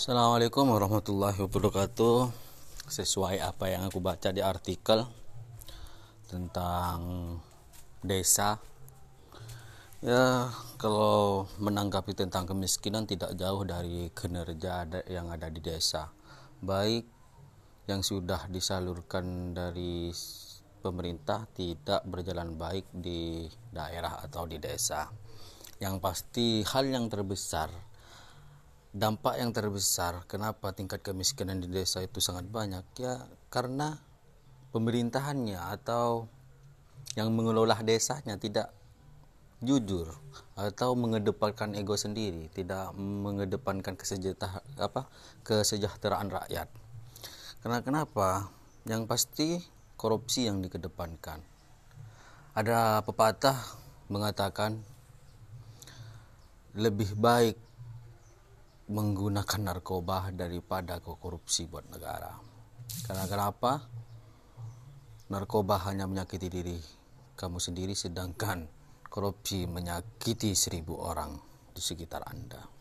Assalamualaikum warahmatullahi wabarakatuh. Sesuai apa yang aku baca di artikel tentang desa, ya kalau menanggapi tentang kemiskinan tidak jauh dari kinerja yang ada di desa, baik yang sudah disalurkan dari pemerintah tidak berjalan baik di daerah atau di desa. Yang pasti hal yang terbesar dampak yang terbesar kenapa tingkat kemiskinan di desa itu sangat banyak? Ya karena pemerintahannya atau yang mengelola desanya tidak jujur atau mengedepankan ego sendiri tidak mengedepankan kesejahteraan apa kesejahteraan rakyat. Karena kenapa? Yang pasti korupsi yang dikedepankan. Ada pepatah mengatakan lebih baik menggunakan narkoba daripada korupsi buat negara. Karena kenapa? Narkoba hanya menyakiti diri kamu sendiri sedangkan korupsi menyakiti seribu orang di sekitar Anda.